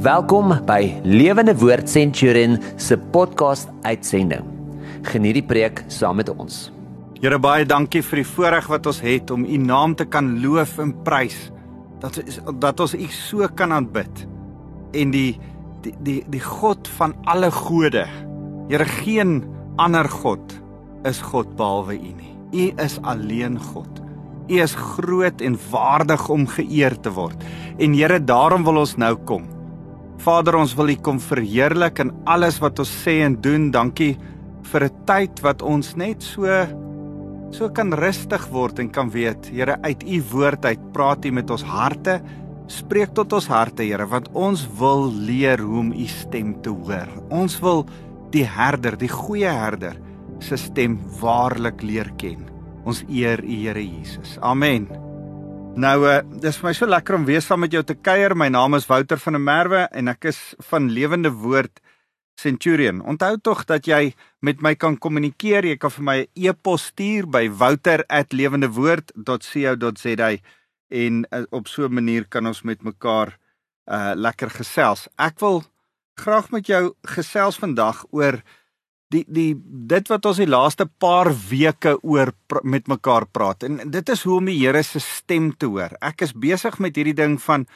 Welkom by Lewende Woord Centurion se podcast uitsending. Geniet die preek saam met ons. Here baie dankie vir die voorreg wat ons het om U naam te kan loof en prys. Dat dat ons U so kan aanbid. En die die die die God van alle gode. Here geen ander God is God behalwe U nie. U is alleen God. U is groot en waardig om geëer te word. En Here, daarom wil ons nou kom. Vader, ons wil U kom verheerlik in alles wat ons sê en doen. Dankie vir 'n tyd wat ons net so so kan rustig word en kan weet, Here, uit U woord uit praat U met ons harte. Spreek tot ons harte, Here, want ons wil leer hoe om U stem te hoor. Ons wil die herder, die goeie herder se stem waarlik leer ken. Ons eer U Here Jesus. Amen. Nou, uh, dis vir my so lekker om weer saam met jou te kuier. My naam is Wouter van der Merwe en ek is van Lewende Woord Centurion. Onthou tog dat jy met my kan kommunikeer. Jy kan vir my 'n e e-pos stuur by wouter@lewendewoord.co.za en uh, op so 'n manier kan ons met mekaar uh lekker gesels. Ek wil graag met jou gesels vandag oor die die dit wat ons die laaste paar weke oor met mekaar praat en dit is hoe om die Here se stem te hoor. Ek is besig met hierdie ding van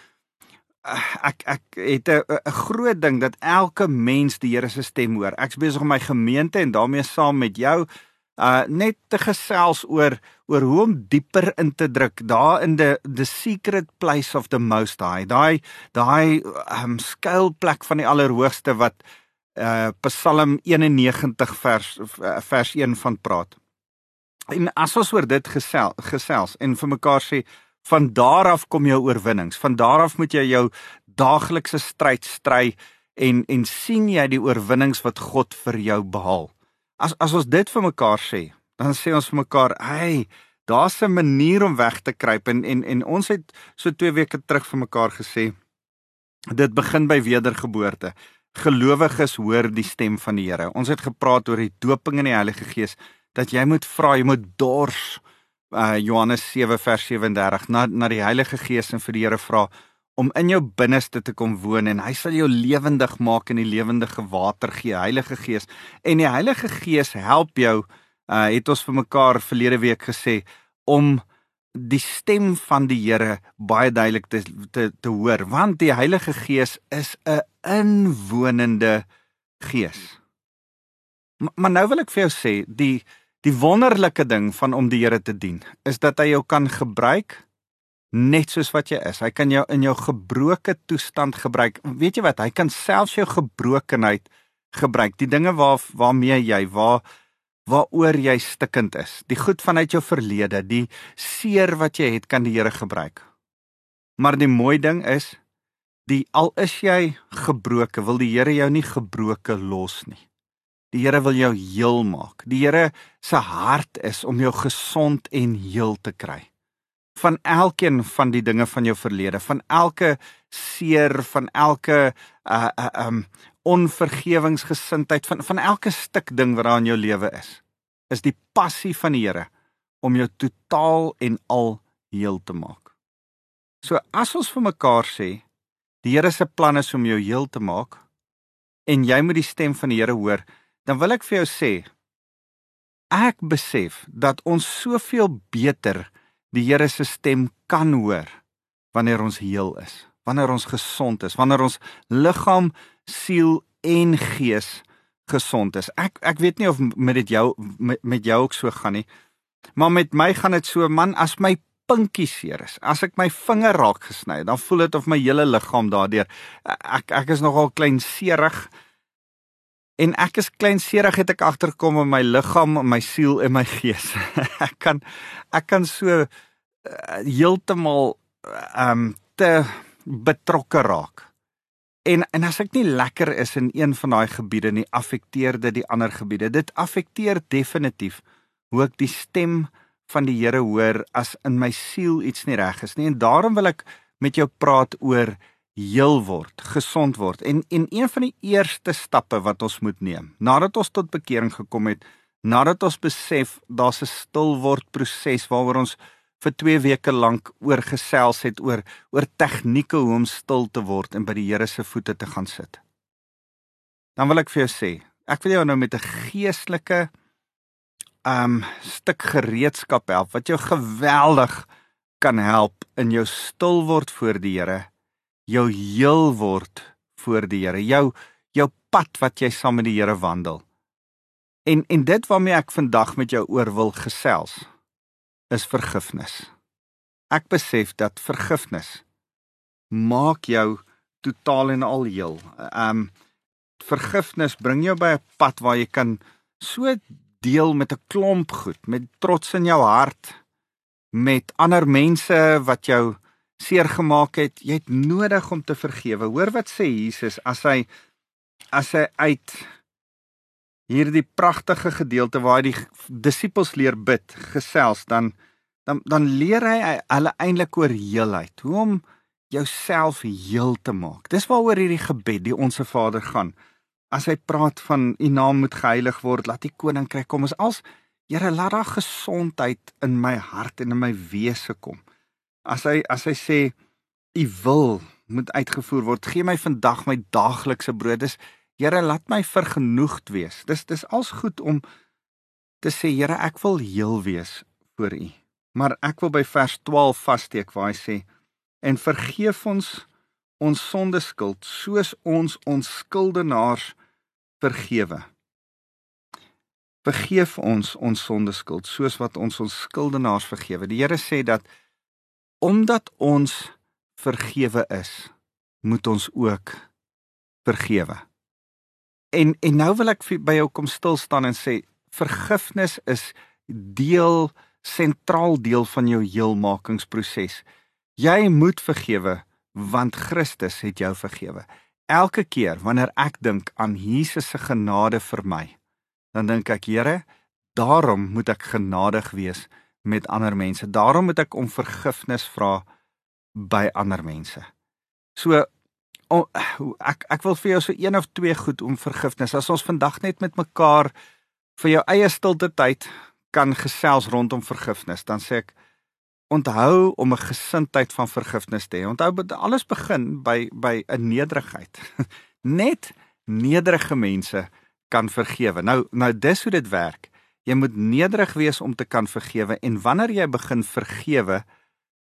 ek ek het 'n groot ding dat elke mens die Here se stem hoor. Ek's besig om my gemeente en daarmee saam met jou uh net te gesels oor oor hoe om dieper in te druk daar in the the secret place of the most high. Daai daai um skuilplek van die allerhoogste wat uh Psalm 91 vers vers 1 van praat. En as ons oor dit gesels gesels en vir mekaar sê van daar af kom jou oorwinnings. Van daar af moet jy jou daaglikse stryd stry en en sien jy die oorwinnings wat God vir jou behaal. As as ons dit vir mekaar sê, dan sê ons vir mekaar, "Hey, daar's 'n manier om weg te kruip." En en en ons het so 2 weke terug vir mekaar gesê, dit begin by wedergeboorte. Gelowiges hoor die stem van die Here. Ons het gepraat oor die doping in die Heilige Gees dat jy moet vra, jy moet dors uh Johannes 7 vers 37 na na die Heilige Gees en vir die Here vra om in jou binneste te kom woon en hy sal jou lewendig maak en die lewendige water gee Heilige Gees en die Heilige Gees help jou uh het ons vir mekaar verlede week gesê om die stem van die Here baie duidelik te te te hoor want die Heilige Gees is 'n inwonende gees. Maar, maar nou wil ek vir jou sê die Die wonderlike ding van om die Here te dien is dat hy jou kan gebruik net soos wat jy is. Hy kan jou in jou gebroke toestand gebruik. Weet jy wat? Hy kan selfs jou gebrokenheid gebruik. Die dinge waar waarmee jy waar waaroor jy stikkend is. Die goed vanuit jou verlede, die seer wat jy het, kan die Here gebruik. Maar die mooi ding is, die al is jy gebroke, wil die Here jou nie gebroke los nie. Die Here wil jou heel maak. Die Here se hart is om jou gesond en heel te kry. Van elkeen van die dinge van jou verlede, van elke seer, van elke uh uh um onvergewingsgesindheid, van van elke stuk ding wat daar in jou lewe is, is die passie van die Here om jou totaal en al heel te maak. So as ons vir mekaar sê, die Here se plan is om jou heel te maak en jy moet die stem van die Here hoor, dan wil ek vir jou sê ek besef dat ons soveel beter die Here se stem kan hoor wanneer ons heel is, wanneer ons gesond is, wanneer ons liggaam, siel en gees gesond is. Ek ek weet nie of met dit jou met, met jou ook so gaan nie. Maar met my gaan dit so man as my pinkie seer is. As ek my vinger raak gesny, dan voel dit of my hele liggaam daardeur. Ek ek is nogal klein seerig. En ek is kleinserig het ek agterkom in my liggaam, my siel en my gees. ek kan ek kan so uh, heeltemal ehm um, te betrokke raak. En en as ek nie lekker is in een van daai gebiede nie, affekteer dit die ander gebiede. Dit affekteer definitief hoe ek die stem van die Here hoor as in my siel iets nie reg is nie. En daarom wil ek met jou praat oor heel word, gesond word. En en een van die eerste stappe wat ons moet neem nadat ons tot bekering gekom het, nadat ons besef daar's 'n stil word proses waaroor ons vir 2 weke lank oor gesels het oor oor tegnieke hoe om stil te word en by die Here se voete te gaan sit. Dan wil ek vir jou sê, ek wil jou nou met 'n geestelike um stuk gereedskap help wat jou geweldig kan help in jou stil word voor die Here, jou heel word voor die Here, jou jou pad wat jy saam met die Here wandel. En en dit waarmee ek vandag met jou oor wil gesels is vergifnis. Ek besef dat vergifnis maak jou totaal en al heel. Um vergifnis bring jou by 'n pad waar jy kan so deel met 'n klomp goed, met trots in jou hart, met ander mense wat jou seer gemaak het. Jy het nodig om te vergewe. Hoor wat sê Jesus as hy as hy uit hierdie pragtige gedeelte waar die disippels leer bid, gesels dan dan dan leer hy hulle eintlik oor heelheid, hoe om jouself heel te maak. Dis waaroor hierdie gebed, die onsse Vader gaan. As hy praat van u naam moet geheilig word, laat die koninkryk kom, is als Here laat daar gesondheid in my hart en in my wese kom. As hy as hy sê u wil moet uitgevoer word, gee my vandag my daaglikse brood. Dis Here laat my vergenoegd wees. Dis dis als goed om te sê Here, ek wil heel wees voor u. Maar ek wil by vers 12 vassteek waar hy sê en vergeef ons ons sonde skuld soos ons ons skuldenaars vergewe. Vergeef ons ons sonde skuld soos wat ons ons skuldenaars vergewe. Die Here sê dat omdat ons vergewe is, moet ons ook vergewe. En en nou wil ek by jou kom stil staan en sê vergifnis is deel sentraal deel van jou heelmakingsproses. Jy moet vergewe want Christus het jou vergewe. Elke keer wanneer ek dink aan Jesus se genade vir my, dan dink ek, Here, daarom moet ek genadig wees met ander mense. Daarom moet ek om vergifnis vra by ander mense. So oh, ek ek wil vir jou so een of twee goed om vergifnis. As ons vandag net met mekaar vir jou eie stilte tyd kan gesels rondom vergifnis, dan sê ek onthou om 'n gesindheid van vergifnis te hê. Onthou alles begin by by 'n nederigheid. Net nederige mense kan vergewe. Nou nou dis hoe dit werk. Jy moet nederig wees om te kan vergewe en wanneer jy begin vergewe,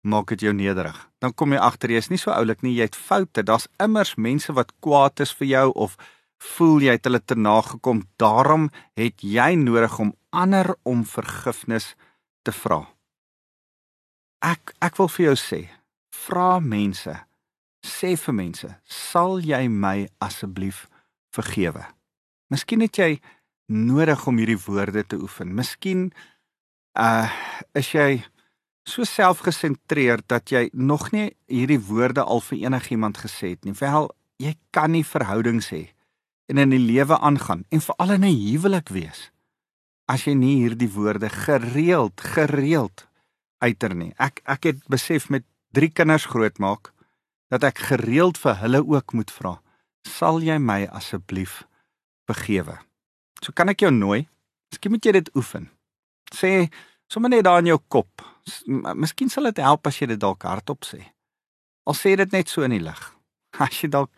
maak dit jou nederig. Dan kom jy agter jy is nie so oulik nie, jy het foute. Daar's immers mense wat kwaad is vir jou of voel jy het hulle te nagekom. Daarom het jy nodig om ander om vergifnis te vra. Ek ek wil vir jou sê, vra mense, sê vir mense, sal jy my asseblief vergewe? Miskien het jy nodig om hierdie woorde te oefen. Miskien uh is jy so selfgesentreerd dat jy nog nie hierdie woorde al vir enigiemand gesê het nie. Wel, jy kan nie verhoudings hê en in die lewe aangaan en veral in 'n huwelik wees as jy nie hierdie woorde gereeld gereeld uiter nie. Ek ek het besef met 3 kinders grootmaak dat ek gereeld vir hulle ook moet vra, "Sal jy my asseblief vergewe?" So kan ek jou nooi. Miskien moet jy dit oefen. Sê sommer net daar in jou kop. Miskien sal dit help as jy dit dalk hardop sê. Al sê dit net so in die lig. As jy dalk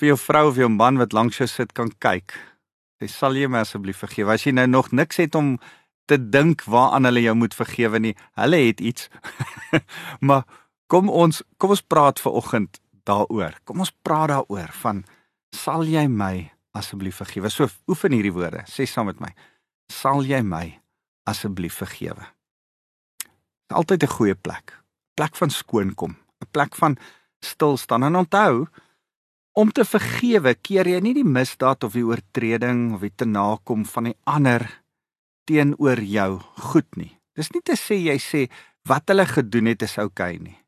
vir jou vrou of jou man wat langs jou sit kan kyk. Sy sal jy my asseblief vergewe. As jy nou nog niks het om te dink waaraan hulle jou moet vergewe nie. Hulle het iets. maar kom ons kom ons praat ver oggend daaroor. Kom ons praat daaroor van sal jy my asseblief vergewe? So oefen hierdie woorde. Sê saam met my. Sal jy my asseblief vergewe? Altyd 'n goeie plek. Plek van skoon kom, 'n plek van stil staan en onthou om te vergewe keer jy nie die misdaad of die oortreding of die te nakom van die ander teenoor jou goed nie. Dis nie te sê jy sê wat hulle gedoen het is oukei okay nie.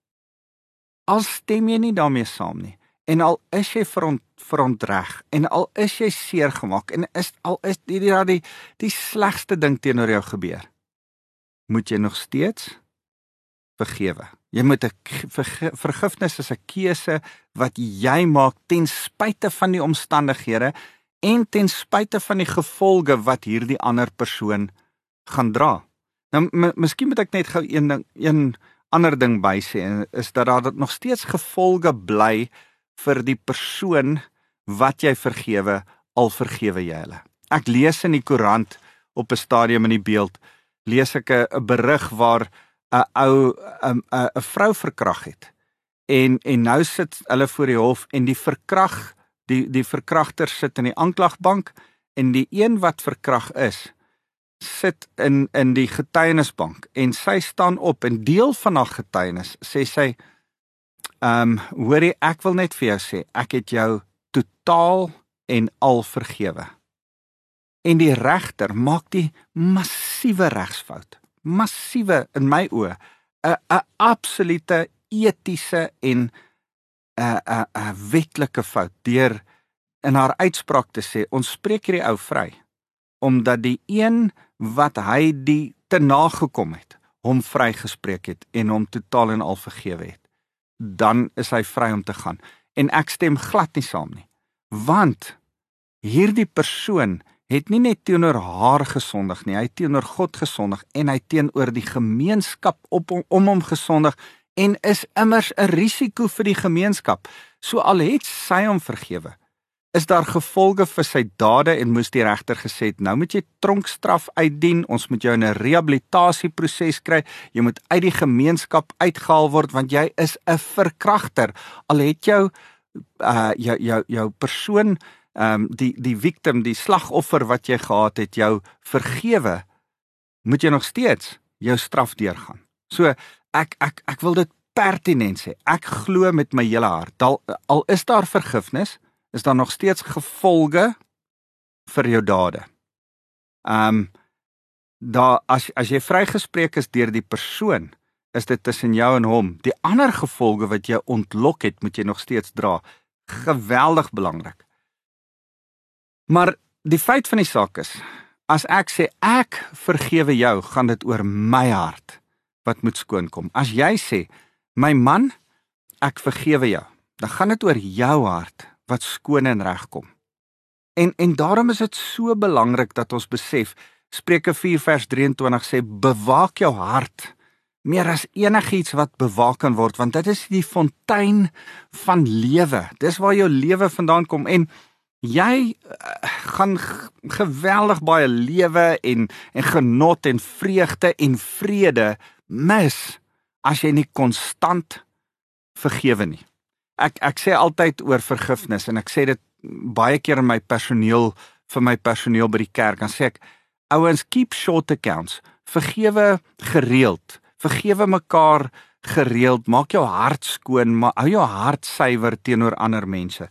Al stem jy nie daarmee saam nie en al is jy veront, verontreg en al is jy seer gemaak en is al is die die die, die slegste ding teenoor jou gebeur moet jy nog steeds vergewe. Jy moet 'n vergifnis is 'n keuse wat jy maak ten spyte van die omstandighede en ten spyte van die gevolge wat hierdie ander persoon gaan dra. Nou miskien moet ek net gou een ding een ander ding by sê is dat daar nog steeds gevolge bly vir die persoon wat jy vergewe al vergewe jy hulle. Ek lees in die koerant op 'n stadium in die beeld lees ek 'n berig waar 'n ou 'n 'n vrou verkrag het. En en nou sit hulle voor die hof en die verkrag die die verkragter sit in die aanklagbank en die een wat verkrag is sit in in die getuienisbank en sy staan op en deel van haar getuienis sê sy ehm um, hoorie ek wil net vir jou sê ek het jou totaal en al vergewe. En die regter maak die massiewe regsfout. Massiewe in my oë 'n 'n absolute etiese en 'n 'n 'n wetlike fout deur in haar uitspraak te sê ons spreek hierdie ou vry omdat die een wat hy die te nagekom het hom vrygespreek het en hom totaal en al vergewe het dan is hy vry om te gaan. En ek stem glad nie saam nie want hierdie persoon het nie net teenoor haar gesondig nie, hy het teenoor God gesondig en hy teenoor die gemeenskap op om, om hom gesondig en is immers 'n risiko vir die gemeenskap. So al het sy hom vergewe, is daar gevolge vir sy dade en moes die regter gesê het, nou moet jy tronkstraf uitdien, ons moet jou in 'n rehabilitasieproses kry, jy moet uit die gemeenskap uitgehaal word want jy is 'n verkragter. Al het jou uh jou jou jou persoon ehm um, die die victim, die slagoffer wat jy gehad het, jou vergewe, moet jy nog steeds jou straf deurgaan. So ek ek ek wil dit pertinent sê. Ek glo met my hele hart. Al, al is daar vergifnis, is daar nog steeds gevolge vir jou dade. Ehm um, daar as as jy vrygespreek is deur die persoon, is dit tussen jou en hom. Die ander gevolge wat jy ontlok het, moet jy nog steeds dra. Geweldig belangrik. Maar die feit van die saak is, as ek sê ek vergewe jou, gaan dit oor my hart wat moet skoon kom. As jy sê, my man, ek vergewe jou, dan gaan dit oor jou hart wat skoon en reg kom. En en daarom is dit so belangrik dat ons besef Spreuke 4 vers 23 sê bewaak jou hart meer as enigiets wat bewaak kan word want dit is die fontein van lewe. Dis waar jou lewe vandaan kom en jy uh, gaan geweldig baie lewe en en genot en vreugde en vrede mis as jy nie konstant vergewe nie. Ek ek sê altyd oor vergifnis en ek sê dit baie keer in my personeel vir my personeel by die kerk dan sê ek ouens keep short accounts vergewe gereeld vergewe mekaar gereeld, maak jou hart skoon, maar hou jou hart suiwer teenoor ander mense.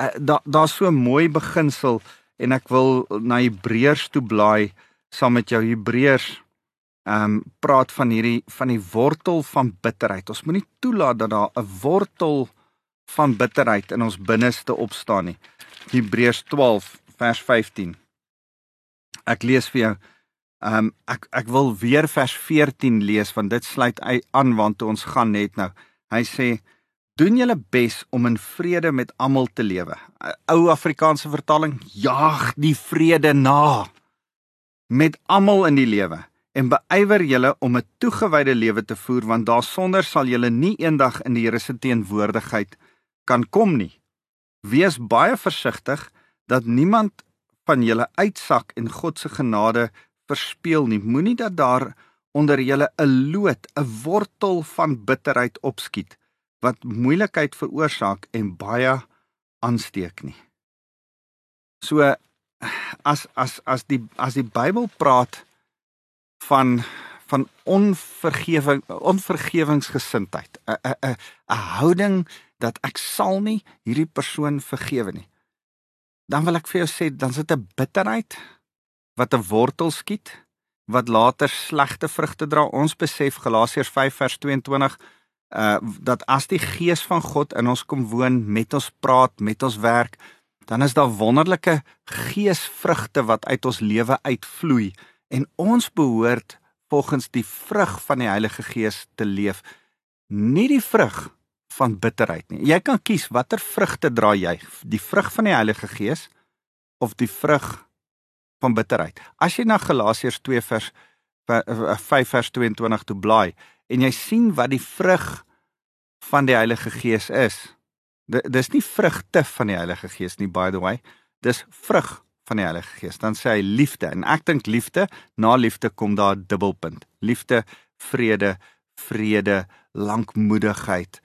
Uh, daar daar's so 'n mooi beginsel en ek wil na Hebreërs toe blaai saam met jou Hebreërs ehm um, praat van hierdie van die wortel van bitterheid. Ons moenie toelaat dat daar 'n wortel van bitterheid in ons binneste opstaan nie. Hebreërs 12 vers 15. Ek lees vir jou Ehm um, ek ek wil weer vers 14 lees want dit sluit aan want ons gaan net nou. Hy sê doen julle bes om in vrede met almal te lewe. Ou Afrikaanse vertaling: jaag die vrede na met almal in die lewe en beywer julle om 'n toegewyde lewe te voer want daarsonder sal julle nie eendag in die Here se teenwoordigheid kan kom nie. Wees baie versigtig dat niemand van julle uitsak en God se genade verspeel nie. Moenie dat daar onder julle 'n lood, 'n wortel van bitterheid opskiet wat moeilikheid veroorsaak en baie aansteek nie. So as as as die as die Bybel praat van van onvergewing onvergewingsgesindheid 'n 'n 'n 'n houding dat ek sal nie hierdie persoon vergewe nie dan wil ek vir jou sê dan sit 'n bitterheid wat 'n wortel skiet wat later slegte vrugte dra. Ons besef Galasiërs 5 vers 22 uh dat as die gees van God in ons kom woon, met ons praat, met ons werk, dan is daar wonderlike geesvrugte wat uit ons lewe uitvloei en ons behoort volgens die vrug van die Heilige Gees te leef. Nie die vrug van bitterheid nie. Jy kan kies watter vrugte dra jy? Die vrug van die Heilige Gees of die vrug van bitterheid. As jy na Galasiërs 2 vers 5 vers 22 toe blaai en jy sien wat die vrug van die Heilige Gees is. Dis nie vrugte van die Heilige Gees nie by the way. Dis vrug van die Heilige Gees. Dan sê hy liefde en ek dink liefde, na liefde kom daar dubbelpunt. Liefde, vrede, vrede, lankmoedigheid.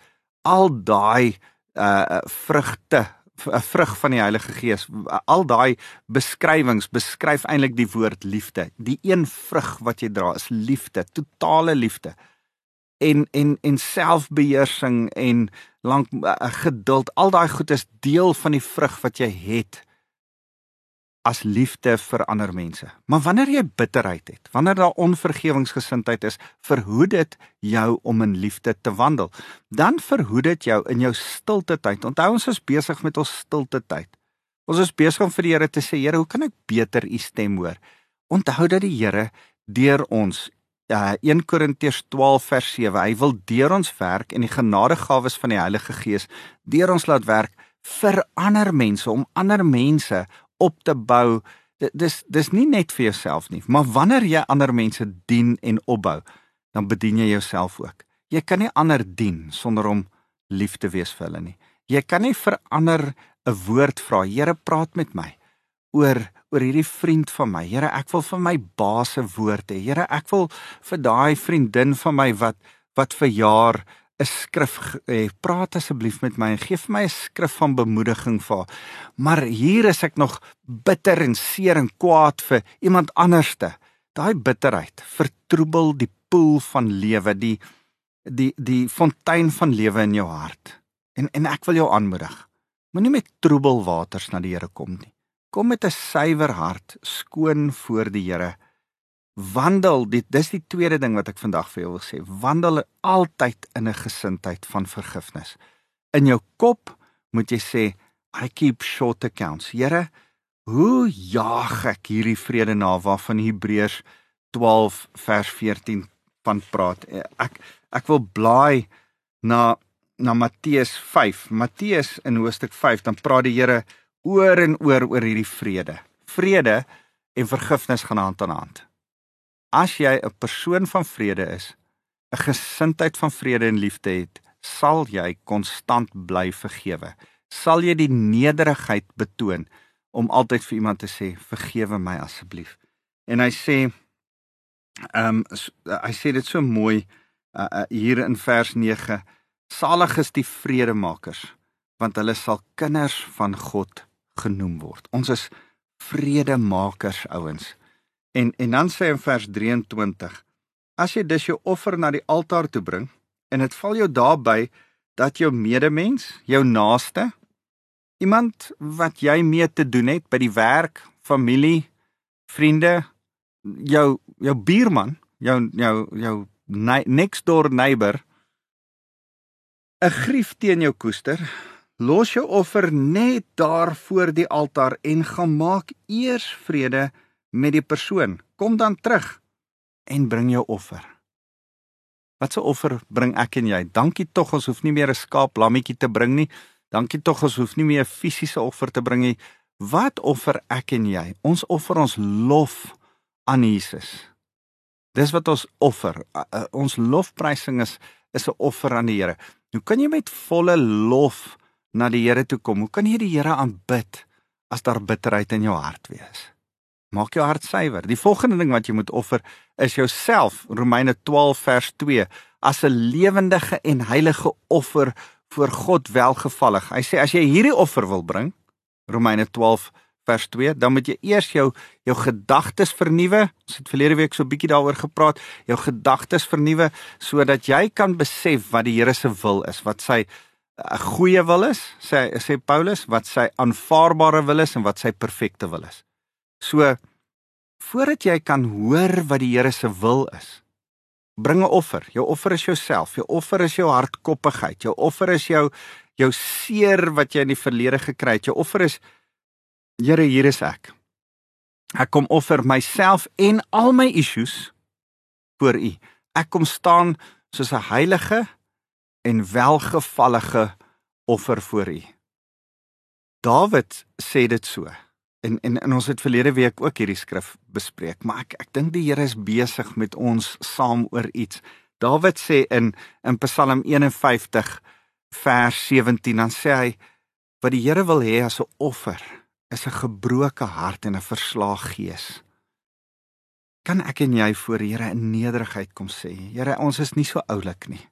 Al daai uh vrugte, 'n vrug van die Heilige Gees. Al daai beskrywings beskryf eintlik die woord liefde. Die een vrug wat jy dra is liefde, totale liefde. En en en selfbeheersing en lank uh, geduld, al daai goed is deel van die vrug wat jy het as liefde vir ander mense. Maar wanneer jy bitterheid het, wanneer daar onvergewingsgesindheid is, verhoed dit jou om in liefde te wandel. Dan verhoed dit jou in jou stilte tyd. Onthou ons is besig met ons stilte tyd. Ons is besig om vir die Here te sê, Here, hoe kan ek beter u stem hoor? Onthou dat die Here deur ons Ja, 1 Korintiërs 12 vers 7. Hy wil deur ons werk en die genadegawes van die Heilige Gees deur ons laat werk vir ander mense om ander mense op te bou. Dis dis nie net vir jouself nie, maar wanneer jy ander mense dien en opbou, dan bedien jy jouself ook. Jy kan nie ander dien sonder om lief te wees vir hulle nie. Jy kan nie vir ander 'n woord vra. Here, praat met my oor oor hierdie vriend van my. Here, ek wil vir my baas se woord hê. Here, ek wil vir daai vriendin van my wat wat vir jaar 'n skrif hê. Praat asseblief met my en gee vir my 'n skrif van bemoediging vir. Maar hier is ek nog bitter en seer en kwaad vir iemand anderste. Daai bitterheid vertroebel die poel van lewe, die die die fontein van lewe in jou hart. En en ek wil jou aanmoedig. Moenie met troebel waters na die Here kom nie. Kom met 'n suiwer hart, skoon voor die Here. Wandel dit dis die tweede ding wat ek vandag vir jou wil sê. Wandel altyd in 'n gesindheid van vergifnis. In jou kop moet jy sê i keep short accounts. Here hoe jaag ek hierdie vrede na waarvan Hebreërs 12 vers 14 van praat? Ek ek wil blaai na na Matteus 5 Matteus in hoofstuk 5 dan praat die Here oor en oor oor hierdie vrede vrede en vergifnis gaan hand aan hand As jy 'n persoon van vrede is, 'n gesindheid van vrede en liefde het, sal jy konstant bly vergewe. Sal jy die nederigheid betoon om altyd vir iemand te sê vergewe my asseblief. En hy sê ehm um, hy sê dit so mooi uh, uh, hier in vers 9 salig is die vredemakers want hulle sal kinders van God genoem word. Ons is vredemakers ouens. En en dan sê in vers 23: As jy dus jou offer na die altaar toe bring en dit val jou daarby dat jou medemens, jou naaste, iemand wat jy mee te doen het by die werk, familie, vriende, jou jou buurman, jou jou jou next door neighbor 'n grief teen jou koester, los jou offer net daar voor die altaar en gaan maak eers vrede met die persoon. Kom dan terug en bring jou offer. Wat 'n offer bring ek en jy? Dankie tog ons hoef nie meer 'n skaap lammetjie te bring nie. Dankie tog ons hoef nie meer 'n fisiese offer te bring nie. Wat offer ek en jy? Ons offer ons lof aan Jesus. Dis wat ons offer. Ons lofprysing is is 'n offer aan die Here. Hoe kan jy met volle lof na die Here toe kom? Hoe kan jy die Here aanbid as daar bitterheid in jou hart wees? Maak jou hart suiwer. Die volgende ding wat jy moet offer is jouself. Romeine 12 vers 2 as 'n lewendige en heilige offer voor God welgevallig. Hy sê as jy hierdie offer wil bring, Romeine 12 vers 2, dan moet jy eers jou jou gedagtes vernuwe. Ons het verlede week so 'n bietjie daaroor gepraat. Jou gedagtes vernuwe sodat jy kan besef wat die Here se wil is, wat sy 'n goeie wil is, sê sê Paulus, wat sy aanvaarbare wil is en wat sy perfekte wil is. So voordat jy kan hoor wat die Here se wil is, bring 'n offer. Jou offer is jouself. Jou offer is jou hardkoppigheid. Jou offer is jou jou seer wat jy in die verlede gekry het. Jou offer is Here, hier is ek. Ek kom offer myself en al my issues voor U. Ek kom staan soos 'n heilige en welgevallige offer voor U. Dawid sê dit so en en, en ons het verlede week ook hierdie skrif bespreek, maar ek ek dink die Here is besig met ons saam oor iets. Dawid sê in in Psalm 51 vers 17 dan sê hy wat die Here wil hê as 'n offer is 'n gebroke hart en 'n verslaag gees. Kan ek en jy voor die Here in nederigheid kom sê, Here, ons is nie so oulik nie.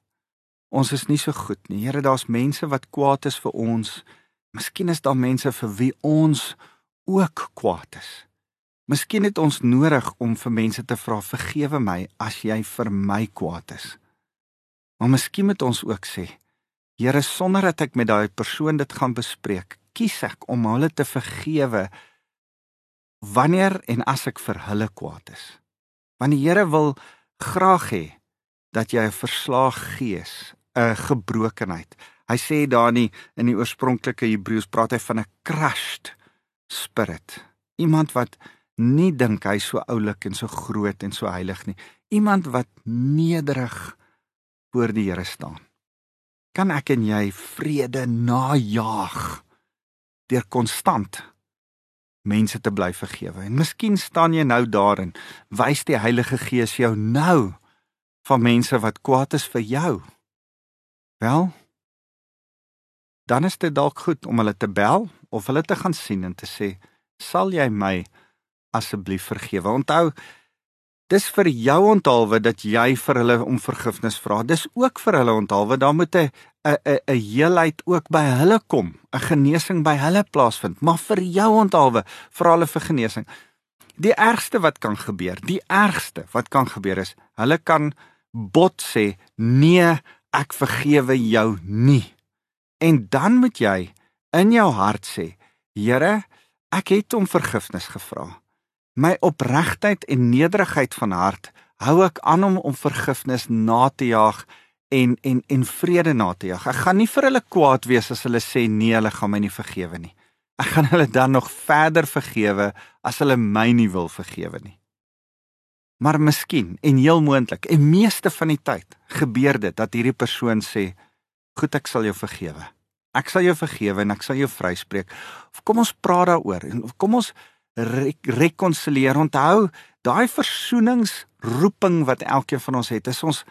Ons is nie so goed nie. Here, daar's mense wat kwaad is vir ons. Miskien is daar mense vir wie ons ook kwaad is. Miskien het ons nodig om vir mense te vra vergewe my as jy vir my kwaad is. Maar miskien moet ons ook sê Here sonder dat ek met daai persoon dit gaan bespreek, kies ek om hulle te vergewe wanneer en as ek vir hulle kwaad is. Want die Here wil graag hê dat jy 'n verslaag gees, 'n gebrokenheid. Hy sê daar nie in die oorspronklike Hebreëus praat hy van 'n crushed spirit. Iemand wat nie dink hy so oulik en so groot en so heilig nie. Iemand wat nederig voor die Here staan. Kan ek en jy vrede najag deur konstant mense te bly vergewe? En miskien staan jy nou daarin, wys die Heilige Gees jou nou van mense wat kwaad is vir jou. Wel, dan is dit dalk goed om hulle te bel of hulle te gaan sien en te sê, "Sal jy my asseblief vergewe?" Onthou, dis vir jou onthaalwe dat jy vir hulle om vergifnis vra. Dis ook vir hulle onthaalwe, daar moet 'n 'n 'n heelheid ook by hulle kom, 'n genesing by hulle plaasvind, maar vir jou onthaalwe, vra hulle vir genesing. Die ergste wat kan gebeur, die ergste wat kan gebeur is, hulle kan bot sê, "Nee, ek vergewe jou nie." En dan moet jy in jou hart sê, Here, ek het om vergifnis gevra. My opregtheid en nederigheid van hart hou ek aan om om vergifnis na te jaag en en en vrede na te jaag. Ek gaan nie vir hulle kwaad wees as hulle sê nee, hulle gaan my nie vergewe nie. Ek gaan hulle dan nog verder vergewe as hulle my nie wil vergewe nie. Maar miskien en heel moontlik en meeste van die tyd gebeur dit dat hierdie persoon sê, "Goed, ek sal jou vergewe. Ek sal jou vergewe en ek sal jou vryspreek." Of kom ons praat daaroor en kom ons re rekonsilieer. Onthou, daai versoeningsroeping wat elkeen van ons het, is ons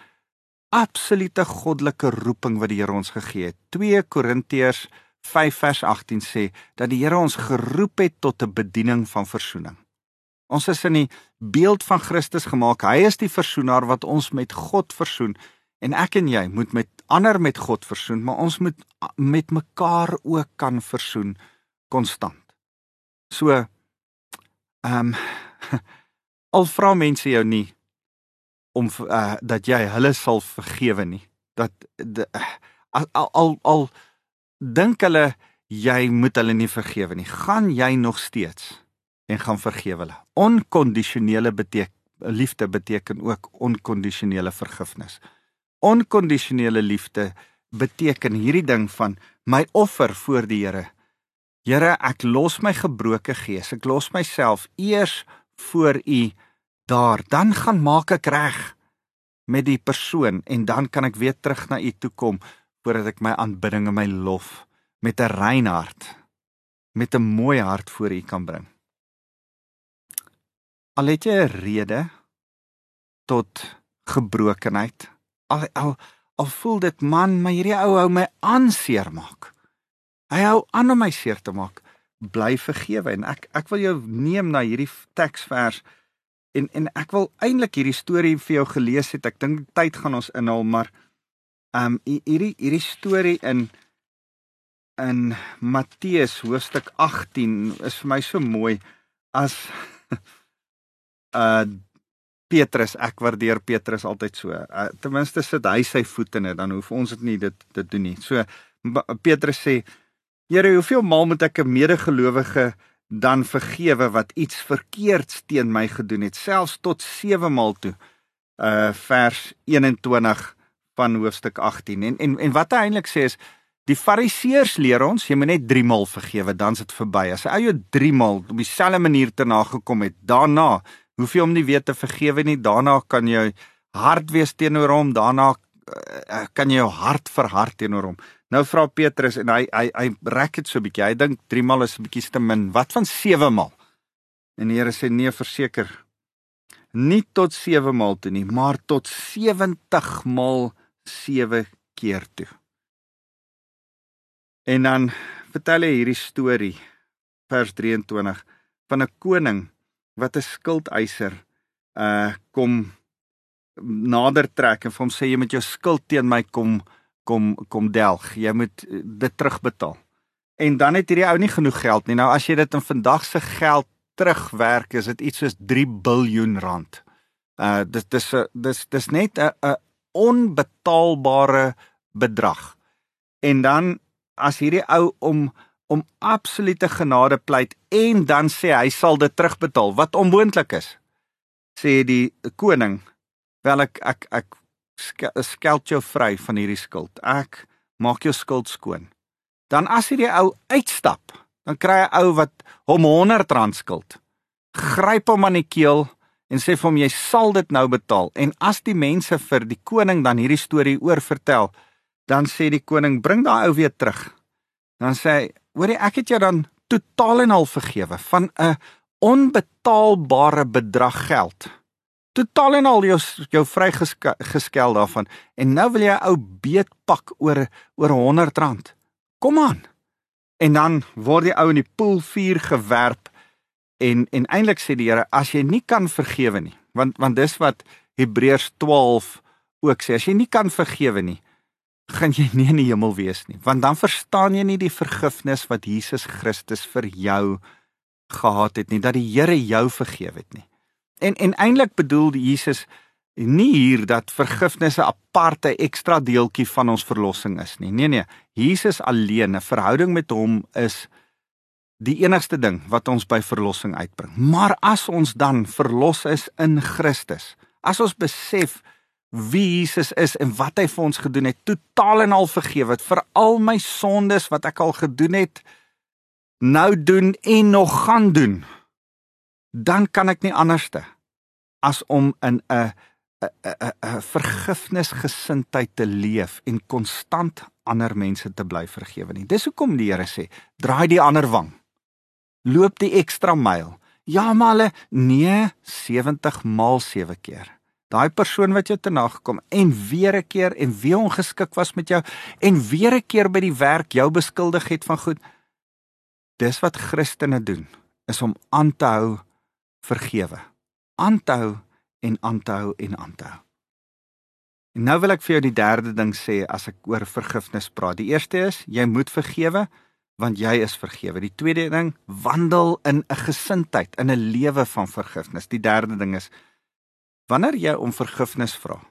absolute goddelike roeping wat die Here ons gegee het. 2 Korintiërs 5 vers 18 sê dat die Here ons geroep het tot 'n bediening van versoening. Ons is in die beeld van Christus gemaak. Hy is die versoenaar wat ons met God versoen en ek en jy moet met ander met God versoen, maar ons moet met mekaar ook kan versoen konstant. So Ehm um, al vra mense jou nie om uh, dat jy hulle sal vergewe nie. Dat de, al al al, al dink hulle jy moet hulle nie vergewe nie. Gaan jy nog steeds en gaan vergewe hulle. Onkondisionele beteken liefde beteken ook onkondisionele vergifnis. Onkondisionele liefde beteken hierdie ding van my offer voor die Here Here, ek los my gebroke gees. Ek los myself eers voor U daar. Dan gaan maak ek reg met die persoon en dan kan ek weer terug na U toe kom voordat ek my aanbidding en my lof met 'n rein hart met 'n mooi hart voor U kan bring. Al het jy 'n rede tot gebrokenheid. Al al al voel dit man, maar hierdie ou hou my aan seermaak. Hy hou aan om my seer te maak. Bly vergewe en ek ek wil jou neem na hierdie teksvers en en ek wil eintlik hierdie storie vir jou gelees het. Ek dink tyd gaan ons inhaal, maar ehm um, hierdie hierdie storie in in Matteus hoofstuk 18 is vir my so mooi as uh Petrus, ek waardeer Petrus altyd so. Uh, ten minste sit hy sy voet in dit, dan hoef ons dit nie dit dit doen nie. So Petrus sê Here, hoeveel maal moet ek 'n medegelowige dan vergewe wat iets verkeerds teen my gedoen het, selfs tot 7 maal toe? Uh vers 21 van hoofstuk 18. En en en wat hy eintlik sê is die fariseërs leer ons jy moet net 3 maal vergewe, dan's dit verby. As hy jou 3 maal op dieselfde manier te nagekom het, daarna hoef jy hom nie weer te vergewe nie. Daarna kan jy hard wees teenoor hom, daarna uh, kan jy jou hart verhard teenoor hom. Nou vra Petrus en hy hy hy rek dit so 'n bietjie. Hy dink 3 maal is 'n bietjie te min. Wat van 7 maal? En die Here sê nee, verseker. Nie tot 7 maal toe nie, maar tot 70 maal 7 keer toe. En dan vertel hy hierdie storie vers 23 van 'n koning wat 'n skuldeiser uh kom nader trek en vir hom sê jy moet jou skuld teen my kom kom kom delg. Jy moet uh, dit terugbetaal. En dan het hierdie ou nie genoeg geld nie. Nou as jy dit in vandag se geld terugwerk, is dit iets soos 3 biljoen rand. Uh dit dis dis dis net 'n 'n onbetaalbare bedrag. En dan as hierdie ou om om absolute genade pleit en dan sê hy sal dit terugbetaal wat onmoontlik is sê die koning. Wel ek ek ek skeld jou vry van hierdie skuld. Ek maak jou skuld skoon. Dan as hierdie ou uitstap dan kry 'n ou wat hom 100 rand skuld. Gryp hom aan die keel en sê vir hom jy sal dit nou betaal. En as die mense vir die koning dan hierdie storie oor vertel dan sê die koning bring daai ou weer terug. Dan sê hy hoorie ek het jou dan totaal en al vergewe van 'n onbetaalbare bedrag geld. Totaal en al jou jou vrygeskel daarvan en nou wil jy 'n ou beetpak oor oor 100 rand. Kom aan. En dan word die ou in die poel vuur gewerp en en eintlik sê die Here as jy nie kan vergewe nie want want dis wat Hebreërs 12 ook sê as jy nie kan vergewe nie gaan jy nie in die hemel wees nie, want dan verstaan jy nie die vergifnis wat Jesus Christus vir jou gehad het nie, dat die Here jou vergewe het nie. En en eintlik bedoel Jesus nie hier dat vergifnis 'n aparte ekstra deeltjie van ons verlossing is nie. Nee nee, Jesus alleen, 'n verhouding met hom is die enigste ding wat ons by verlossing uitbring. Maar as ons dan verlos is in Christus, as ons besef wie Jesus is en wat hy vir ons gedoen het, totaal en al vergewe het vir al my sondes wat ek al gedoen het, nou doen en nog gaan doen. Dan kan ek nie anderste as om in 'n 'n 'n vergifnisgesindheid te leef en konstant ander mense te bly vergewe nie. Dis hoekom die Here sê, draai die ander wang. Loop die ekstra myl. Ja, maar hulle nee 70 maal 7 keer daai persoon wat jou te na gekom en weer 'n keer en weer ongeskik was met jou en weer 'n keer by die werk jou beskuldig het van goed. Dis wat Christene doen, is om aan te hou vergewe. Aan te hou en aan te hou en aan te hou. En nou wil ek vir jou die derde ding sê as ek oor vergifnis praat. Die eerste is jy moet vergewe want jy is vergewe. Die tweede ding, wandel in 'n gesindheid, in 'n lewe van vergifnis. Die derde ding is Wanneer jy om vergifnis vra,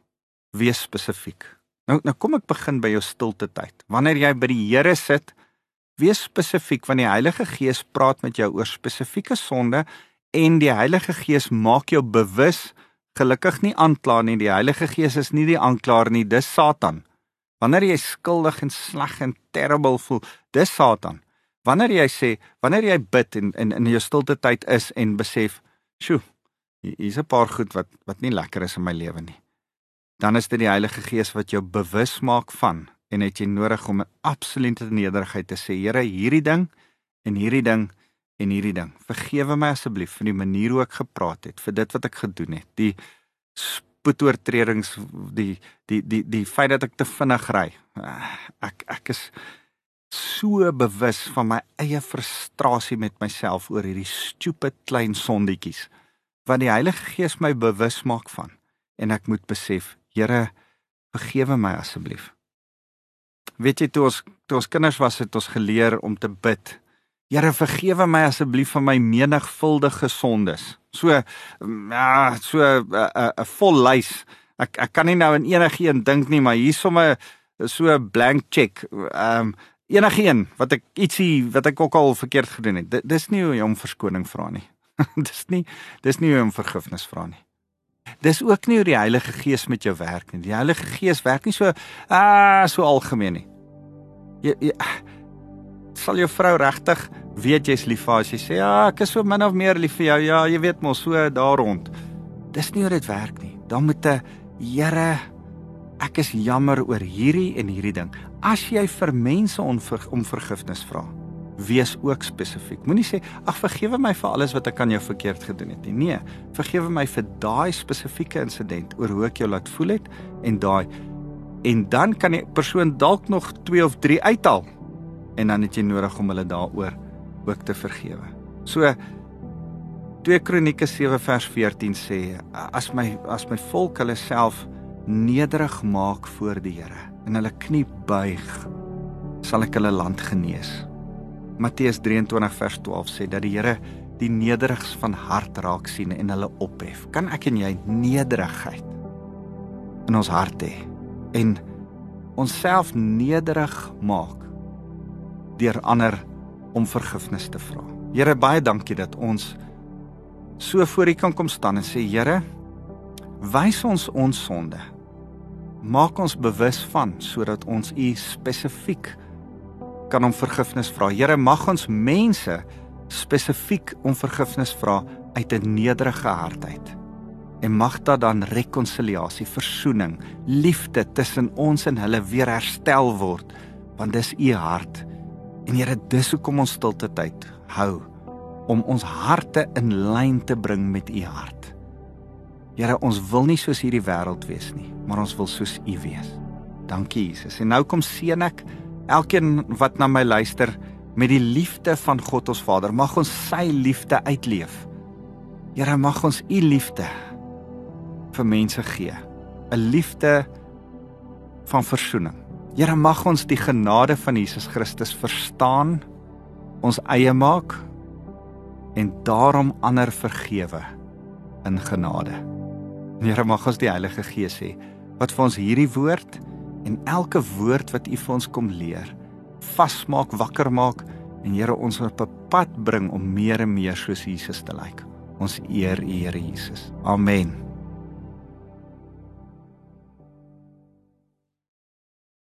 wees spesifiek. Nou nou kom ek begin by jou stilte tyd. Wanneer jy by die Here sit, wees spesifiek want die Heilige Gees praat met jou oor spesifieke sonde en die Heilige Gees maak jou bewus gelukkig nie aankla nie. Die Heilige Gees is nie die aanklaer nie, dis Satan. Wanneer jy skuldig en sleg en terrible voel, dis Satan. Wanneer jy sê, wanneer jy bid en in in jou stilte tyd is en besef, "Sjoe, hier's 'n paar goed wat wat nie lekker is in my lewe nie. Dan is dit die Heilige Gees wat jou bewus maak van en het jy nodig om 'n absolute nederigheid te sê, Here, hierdie ding en hierdie ding en hierdie ding. Vergewe my asseblief vir die manier hoe ek gepraat het, vir dit wat ek gedoen het. Die spoetoortredings, die die die die feit dat ek te vinnig ry. Ek ek is so bewus van my eie frustrasie met myself oor hierdie stupid klein sondetjies wat die Heilige Gees my bewus maak van en ek moet besef, Here, vergewe my asseblief. Weet jy toe ons toe ons kinders was het ons geleer om te bid. Here, vergewe my asseblief van my menigvuldige sondes. So ja, so 'n 'n vol lys. Ek ek kan nie nou in enigiets dink nie, maar hier sommer so 'n blank check. Ehm um, enigiets wat ek ietsie wat ek ook al verkeerd gedoen het. Dis nie hoe jy om verskoning vra nie. dis nie dis nie om vergifnis vra nie. Dis ook nie hoe die Heilige Gees met jou werk nie. Die Heilige Gees werk nie so ah so algemeen nie. Jy, jy sal jou vrou regtig weet jy's lief vir haar as jy sê ja, ek is so min of meer lief vir jou. Ja, jy weet mos so daar rond. Dis nie hoe dit werk nie. Dan moet 'n Here ek is jammer oor hierdie en hierdie ding. As jy vir mense om vergifnis vra, wees ook spesifiek. Moenie sê ag vergewe my vir alles wat ek aan jou verkeerd gedoen het nie. Nee, vergewe my vir daai spesifieke insident oor hoe ek jou laat voel het en daai en dan kan die persoon dalk nog 2 of 3 uithaal en dan het jy nodig om hulle daaroor ook te vergewe. So 2 Kronieke 7 vers 14 sê as my as my volk hulle self nederig maak voor die Here en hulle knie buig sal ek hulle land genees. Matteus 23 vers 12 sê dat die Here die nederigs van hart raak sien en hulle ophef. Kan ek en jy nederigheid in ons hart hê en onsself nederig maak deur ander om vergifnis te vra. Here baie dankie dat ons so voor U kan kom staan en sê Here, wys ons ons sonde. Maak ons bewus van sodat ons U spesifiek kan om vergifnis vra. Here, mag ons mense spesifiek om vergifnis vra uit 'n nederige hart uit. En mag daar dan rekonsiliasie, versoening, liefde tussen ons en hulle weer herstel word, want dis U hart. En Here, dis hoekom ons stilte tyd hou om ons harte in lyn te bring met U hart. Here, ons wil nie soos hierdie wêreld wees nie, maar ons wil soos U wees. Dankie Jesus. En nou kom seën ek elkeen wat na my luister met die liefde van God ons Vader. Mag ons sy liefde uitleef. Here, mag ons U liefde vir mense gee. 'n Liefde van verzoening. Here mag ons die genade van Jesus Christus verstaan, ons eie maak en daarom ander vergewe in genade. Here mag ons die Heilige Gees hê wat vir ons hierdie woord en elke woord wat U vir ons kom leer, vasmaak, wakker maak en Here ons op 'n pad bring om meer en meer soos Jesus te lyk. Ons eer U Here Jesus. Amen.